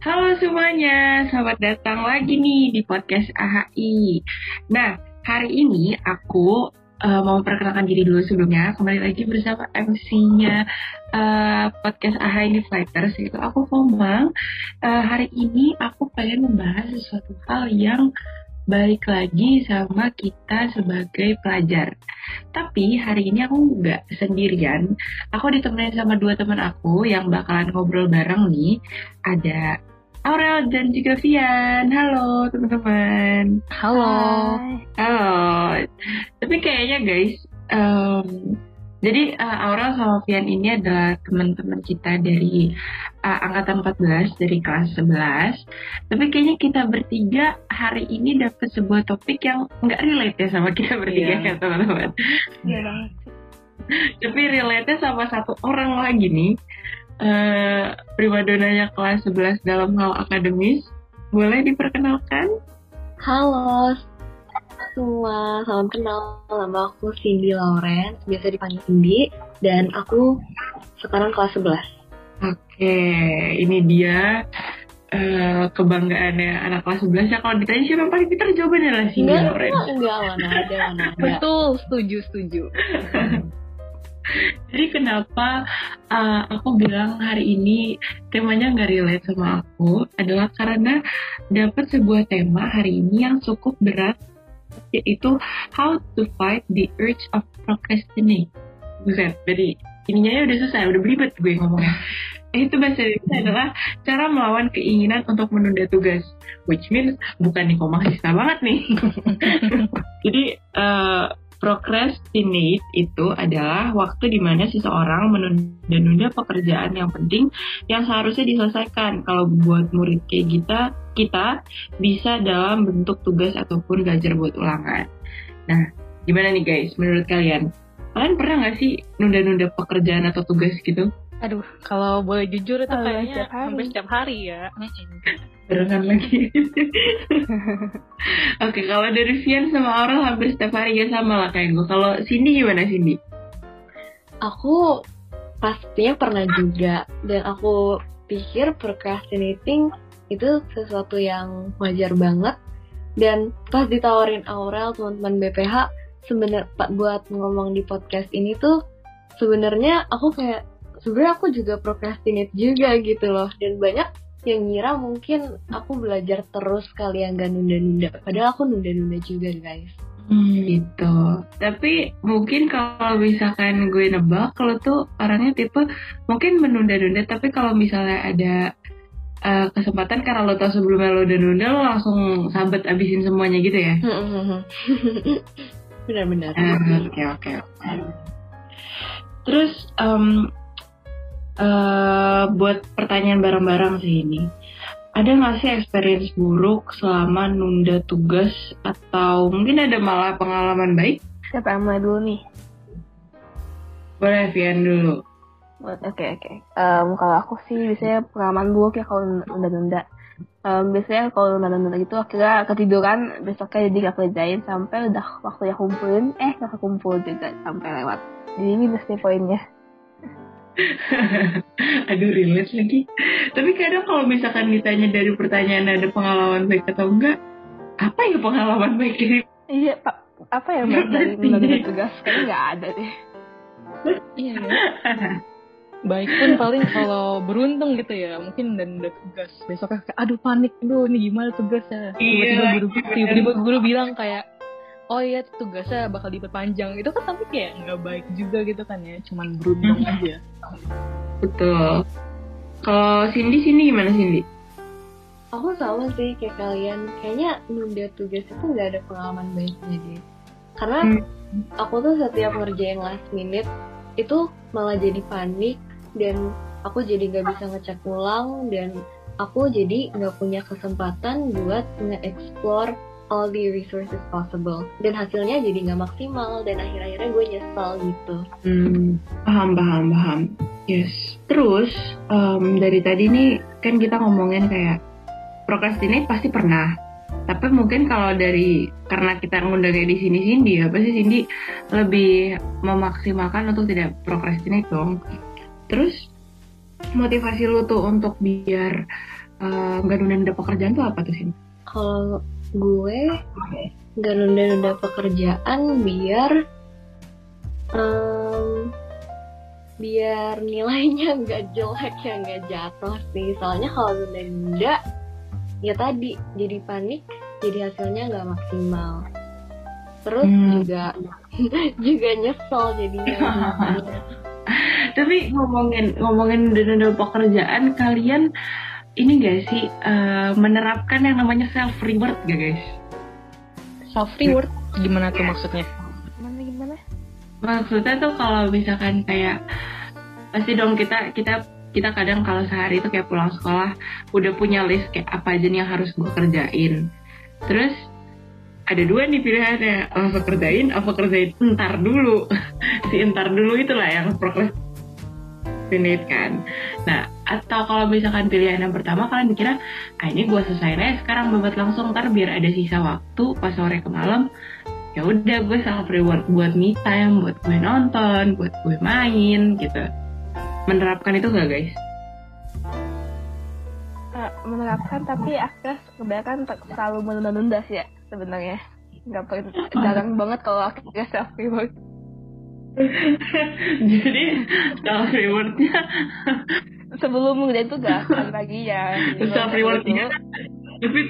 Halo semuanya, selamat datang lagi nih di podcast AHI. Nah, hari ini aku uh, mau perkenalkan diri dulu sebelumnya. Kembali lagi bersama MC-nya uh, podcast AHI ini Fighters, yaitu aku Komang. Uh, hari ini aku pengen membahas sesuatu hal yang balik lagi sama kita sebagai pelajar. Tapi hari ini aku nggak sendirian. Aku ditemenin sama dua teman aku yang bakalan ngobrol bareng nih. Ada Aurel dan juga Vian. Halo teman-teman. Halo. Halo. Tapi kayaknya guys, um, jadi uh, Aurel sama Vian ini adalah teman-teman kita dari uh, angkatan 14 dari kelas 11. Tapi kayaknya kita bertiga hari ini dapat sebuah topik yang nggak relate ya sama kita bertiga yeah. ya teman-teman. Iya banget. Tapi relate sama satu orang lagi nih uh, primadonanya kelas 11 dalam hal akademis. Boleh diperkenalkan? Halo semua, salam kenal. Nama aku Cindy Lauren, biasa dipanggil Cindy, dan aku sekarang kelas 11. Oke, ini dia uh, kebanggaannya anak kelas 11 ya kalau ditanya siapa yang paling pintar jawabannya adalah Cindy enggak, Lauren. Enggak, enggak, mana ada. Betul, setuju, setuju. Jadi kenapa uh, aku bilang hari ini temanya nggak relate sama aku adalah karena dapat sebuah tema hari ini yang cukup berat yaitu how to fight the urge of procrastinate. Bukan, jadi ininya ya udah susah, udah belibet gue ngomongnya. Eh, itu bahasa Indonesia adalah cara melawan keinginan untuk menunda tugas, which means bukan nih komahista banget nih. jadi uh, Procrastinate itu adalah waktu di mana seseorang menunda-nunda pekerjaan yang penting yang seharusnya diselesaikan. Kalau buat murid kayak kita, kita bisa dalam bentuk tugas ataupun belajar buat ulangan. Nah, gimana nih guys menurut kalian? Kalian pernah nggak sih nunda-nunda pekerjaan atau tugas gitu? Aduh, kalau boleh jujur itu kayaknya hampir setiap hari ya barengan lagi. Oke, kalau dari Vian sama Aurel hampir setiap hari ya sama lah kayak gue. Kalau Cindy gimana Cindy? Aku pastinya pernah juga dan aku pikir procrastinating itu sesuatu yang wajar banget dan pas ditawarin Aurel teman-teman BPH sebenarnya buat ngomong di podcast ini tuh sebenarnya aku kayak sebenarnya aku juga procrastinate juga gitu loh dan banyak yang ngira mungkin aku belajar terus kali yang gak nunda-nunda padahal aku nunda-nunda juga guys Hmm, gitu. Tapi mungkin kalau misalkan gue nebak, kalau tuh orangnya tipe mungkin menunda-nunda, tapi kalau misalnya ada uh, kesempatan karena lo tau sebelumnya lo udah nunda, lo langsung sabet abisin semuanya gitu ya? Benar-benar. Ah, oke oke oke. Terus um, uh, buat pertanyaan bareng-bareng sih ini. Ada nggak sih experience buruk selama nunda tugas atau mungkin ada malah pengalaman baik? Siapa yang mulai dulu nih? Boleh Vian dulu. Oke okay, oke. Okay. Um, kalau aku sih biasanya pengalaman buruk ya kalau nunda-nunda. Um, biasanya kalau nunda-nunda gitu akhirnya ketiduran besoknya jadi gak kerjain sampai udah waktunya kumpulin eh gak kumpul juga sampai lewat. Jadi ini nih poinnya. Aduh relate lagi. Tapi kadang kalau misalkan ditanya dari pertanyaan ada pengalaman baik atau enggak, apa ya pengalaman baik ini? Iya pak, apa yang baik dari menunda tugas? Kayaknya nggak ada deh. iya ya. Baik pun paling kalau beruntung gitu ya, mungkin dan udah tugas besoknya kayak aduh panik dulu ini gimana tugasnya. Tiba-tiba iya, guru, tiba-tiba guru bilang kayak oh iya tugasnya bakal diperpanjang. Itu kan tapi kayak nggak baik juga gitu kan ya cuman beruntung hmm. aja. Betul. Kalau Cindy Cindy gimana Cindy? Aku sama sih kayak kalian. Kayaknya nunda tugas itu nggak ada pengalaman baiknya deh. Karena hmm. aku tuh setiap ngerjain last minute itu malah jadi panik dan aku jadi nggak bisa ngecek ulang dan aku jadi nggak punya kesempatan buat nge-explore all the resources possible. Dan hasilnya jadi nggak maksimal dan akhir-akhirnya gue nyesel gitu. Hmm, paham paham paham. Yes. Terus um, dari tadi nih kan kita ngomongin kayak procrastinate pasti pernah. Tapi mungkin kalau dari karena kita ngundang kayak di sini Cindy ya pasti Cindy? Lebih memaksimalkan untuk tidak procrastinate dong. Terus motivasi lu tuh untuk biar eh, nggak uh, nunda-nunda pekerjaan tuh apa tuh sih? Kalau gue nggak nunda-nunda pekerjaan biar um, biar nilainya nggak jelek ya nggak jatuh sih. Soalnya kalau nunda-nunda ya tadi jadi panik jadi hasilnya nggak maksimal. Terus hmm. juga juga nyesel jadinya. Tapi ngomongin ngomongin nunda-nunda pekerjaan kalian ini gak sih uh, menerapkan yang namanya self reward gak guys? Self reward gimana tuh maksudnya? Gimana gimana? Maksudnya tuh kalau misalkan kayak pasti dong kita kita kita kadang kalau sehari itu kayak pulang sekolah udah punya list kayak apa aja nih yang harus gue kerjain. Terus ada dua nih pilihannya apa kerjain apa kerjain entar dulu si entar dulu itulah yang prokres finite kan. Nah, atau kalau misalkan pilihan yang pertama kalian mikirnya, ah ini gue selesai aja sekarang babat langsung ntar biar ada sisa waktu pas sore ke malam ya udah gue self reward buat me time, buat gue nonton, buat gue main gitu. Menerapkan itu gak guys? Uh, menerapkan tapi akhirnya kebanyakan selalu menunda-nunda sih ya sebenarnya nggak pernah jarang banget kalau akhirnya self reward jadi self rewardnya sebelum ngerjain tugas lagi ya. Self rewardnya tapi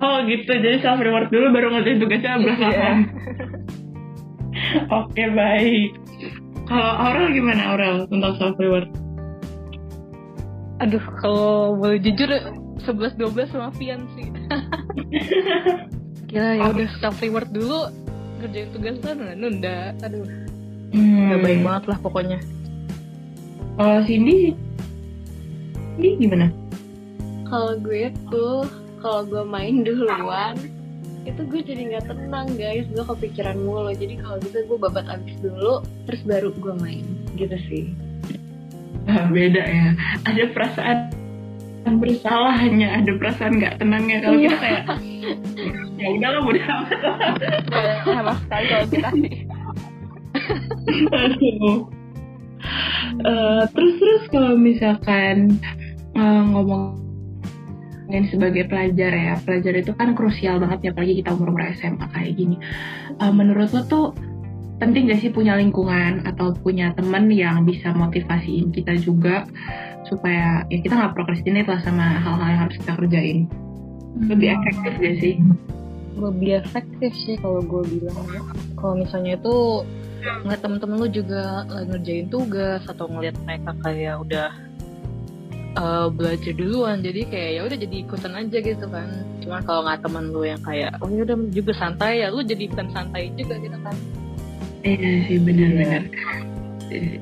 oh gitu. Jadi self reward dulu baru ngerjain tugasnya belakangan yeah. oke baik. Kalau Aurel gimana Aurel tentang self reward? Aduh kalau boleh jujur 11 12 sama Fian sih. Kira ya udah self reward dulu kerjain tugas kan nunda aduh hmm. gak baik banget lah pokoknya kalau Cindy ini gimana? Kalau gue tuh kalau gue main duluan itu gue jadi nggak tenang guys. Gue kepikiran mulu. Jadi kalau gitu gue babat abis dulu terus baru gue main. Gitu sih. Ah, beda ya. Ada perasaan bersalah hanya ada perasaan nggak tenangnya. Kalau kita kayak ya udah lah udah sama sekali kalau kita. Sih uh, terus terus kalau misalkan uh, ngomong sebagai pelajar ya pelajar itu kan krusial banget ya apalagi kita umur umur SMA kayak gini. Uh, menurut lo tuh penting gak sih punya lingkungan atau punya temen yang bisa motivasiin kita juga supaya ya kita nggak prokrastinate lah sama hal-hal yang harus kita kerjain? Lebih efektif gak sih? Lebih efektif sih kalau gue bilang ya. Kalau misalnya itu ngeliat temen-temen lu juga lagi ngerjain tugas atau ngeliat mereka kayak udah uh, belajar duluan. Jadi kayak ya udah jadi ikutan aja gitu kan. Cuma kalau nggak temen lu yang kayak oh ya udah juga santai ya lu jadi bukan santai juga gitu kan. Iya sih benar-benar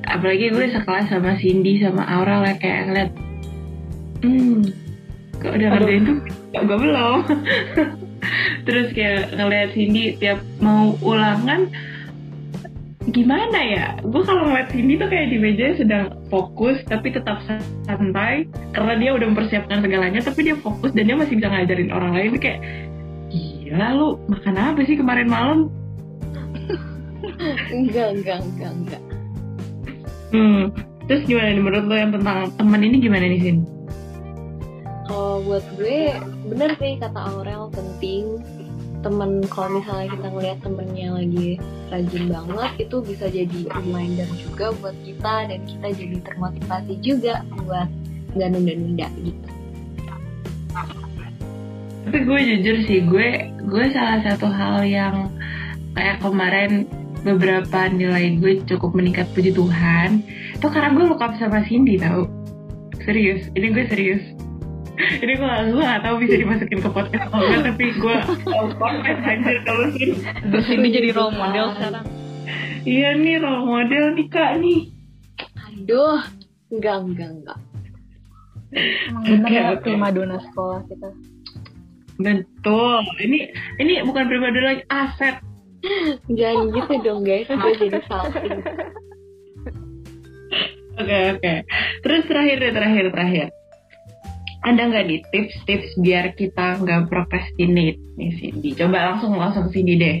apalagi gue sekelas sama Cindy sama Aura lah kayak ngeliat hmm kok udah ngerjain tuh gue belum. Terus kayak ngeliat Cindy tiap mau ulangan gimana ya? Gue kalau ngeliat Cindy tuh kayak di meja sedang fokus tapi tetap santai karena dia udah mempersiapkan segalanya tapi dia fokus dan dia masih bisa ngajarin orang lain. Kayak gila lu makan apa sih kemarin malam? Enggak enggak enggak enggak. Hmm terus gimana nih? Menurut lo yang tentang teman ini gimana nih Sin? Kalau buat gue bener sih kata Aurel penting temen kalau misalnya kita ngeliat temennya lagi rajin banget itu bisa jadi reminder juga buat kita dan kita jadi termotivasi juga buat nggak nunda-nunda gitu. Tapi gue jujur sih gue gue salah satu hal yang kayak kemarin beberapa nilai gue cukup meningkat puji Tuhan itu karena gue look sama Cindy tau. Serius ini gue serius ini gue gue gak tau bisa dimasukin ke podcast atau enggak tapi gue tau podcast anjir kalau sih. Di sini jadi role model sekarang. Iya nih role model nih kak nih. Aduh enggak enggak enggak. Bener ya prima dona sekolah kita. Betul. Ini ini bukan prima dona lagi aset. Jangan gitu dong guys. Gue jadi salting Oke oke. Terus terakhir deh terakhir terakhir ada nggak nih tips-tips biar kita nggak procrastinate nih Cindy? Coba langsung langsung Cindy deh.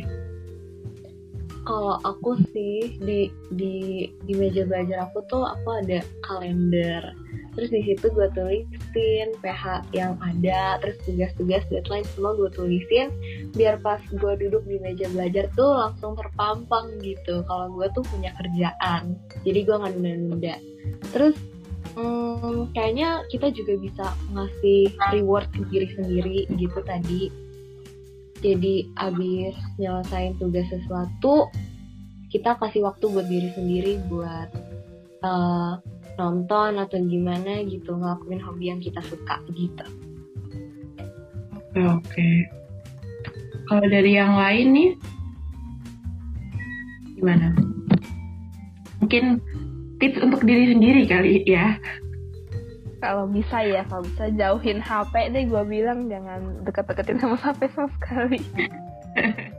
Kalau aku sih di di di meja belajar aku tuh aku ada kalender terus di situ gue tulisin PH yang ada terus tugas-tugas deadline semua gue tulisin biar pas gue duduk di meja belajar tuh langsung terpampang gitu kalau gue tuh punya kerjaan jadi gue nggak nunda-nunda terus hmm, kayaknya kita juga bisa ngasih reward ke diri sendiri gitu tadi jadi abis nyelesain tugas sesuatu kita kasih waktu buat diri sendiri buat uh, nonton atau gimana gitu ngelakuin hobi yang kita suka gitu. Oke oke. Kalau dari yang lain nih gimana? Mungkin tips untuk diri sendiri kali ya. Kalau bisa ya, kalau bisa jauhin HP deh gue bilang jangan deket-deketin sama HP sama sekali.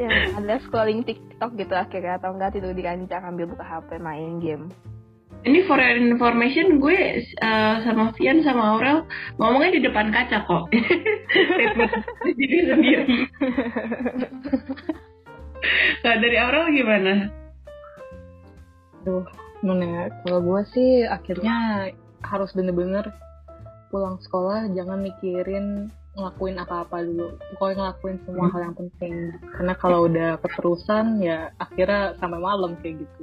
yang ada scrolling TikTok gitu akhirnya atau enggak tidur di kancah ambil buka HP main game. Ini for your information gue uh, sama Vian sama Aurel ngomongnya di depan kaca kok. Diri sendiri. Kalau dari Aurel gimana? Duh, Nona, kalau gue sih akhirnya harus bener-bener pulang sekolah jangan mikirin ngelakuin apa-apa dulu. Pokoknya ngelakuin semua hmm. hal yang penting. Karena kalau udah keterusan ya akhirnya sampai malam kayak gitu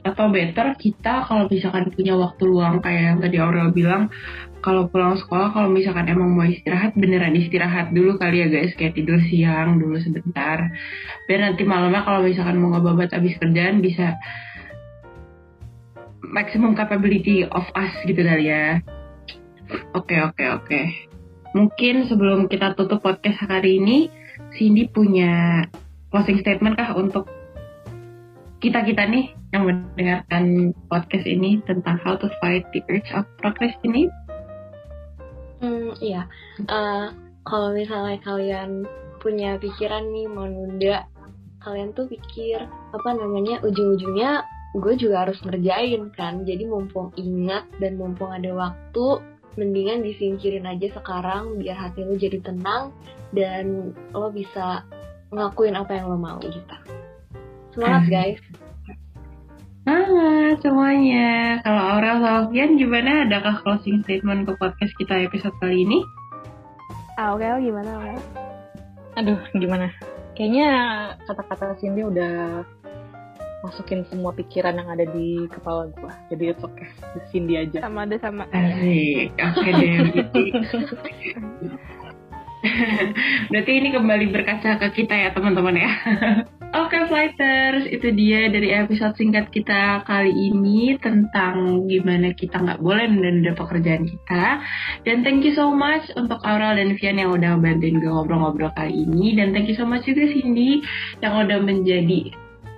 atau better kita kalau misalkan punya waktu luang kayak yang tadi Aurel bilang kalau pulang sekolah kalau misalkan emang mau istirahat beneran istirahat dulu kali ya guys. Kayak tidur siang dulu sebentar. Biar nanti malamnya kalau misalkan mau ngebabat abis kerjaan bisa maximum capability of us gitu kali ya. Oke, oke, oke. Mungkin sebelum kita tutup podcast hari ini, Cindy punya closing statement kah untuk kita-kita nih yang mendengarkan podcast ini tentang how to fight the urge of procrastinate? Hmm, iya. Uh, kalau misalnya kalian punya pikiran nih mau nunda, kalian tuh pikir apa namanya ujung-ujungnya gue juga harus ngerjain kan. Jadi mumpung ingat dan mumpung ada waktu, mendingan disingkirin aja sekarang biar hati lo jadi tenang dan lo bisa ngakuin apa yang lo mau gitu. Semangat guys. Semangat semuanya. Kalau Aurel Sofian gimana? Adakah closing statement ke podcast kita episode kali ini? Aurel gimana Aurel? Aduh gimana? Kayaknya kata-kata Cindy udah masukin semua pikiran yang ada di kepala gue jadi itu oke okay. Cindy aja sama ada sama asik oke okay deh Berarti ini kembali berkaca ke kita ya teman-teman ya. Oke okay, flighters, itu dia dari episode singkat kita kali ini tentang gimana kita nggak boleh menunda pekerjaan kita. Dan thank you so much untuk Aurel dan Vian yang udah bantuin gue ngobrol-ngobrol kali ini. Dan thank you so much juga Cindy yang udah menjadi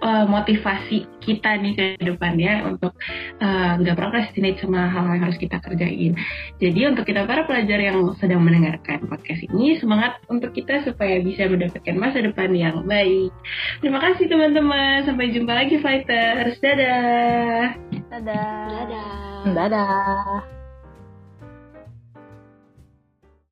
uh, motivasi kita nih ke depannya untuk uh, nggak uh, procrastinate sama hal yang harus kita kerjain. Jadi untuk kita para pelajar yang sedang mendengarkan podcast ini semangat untuk kita supaya bisa mendapatkan masa depan yang baik. Terima kasih teman-teman. Sampai jumpa lagi fighters. Dadah. Dadah. Dadah. Dadah.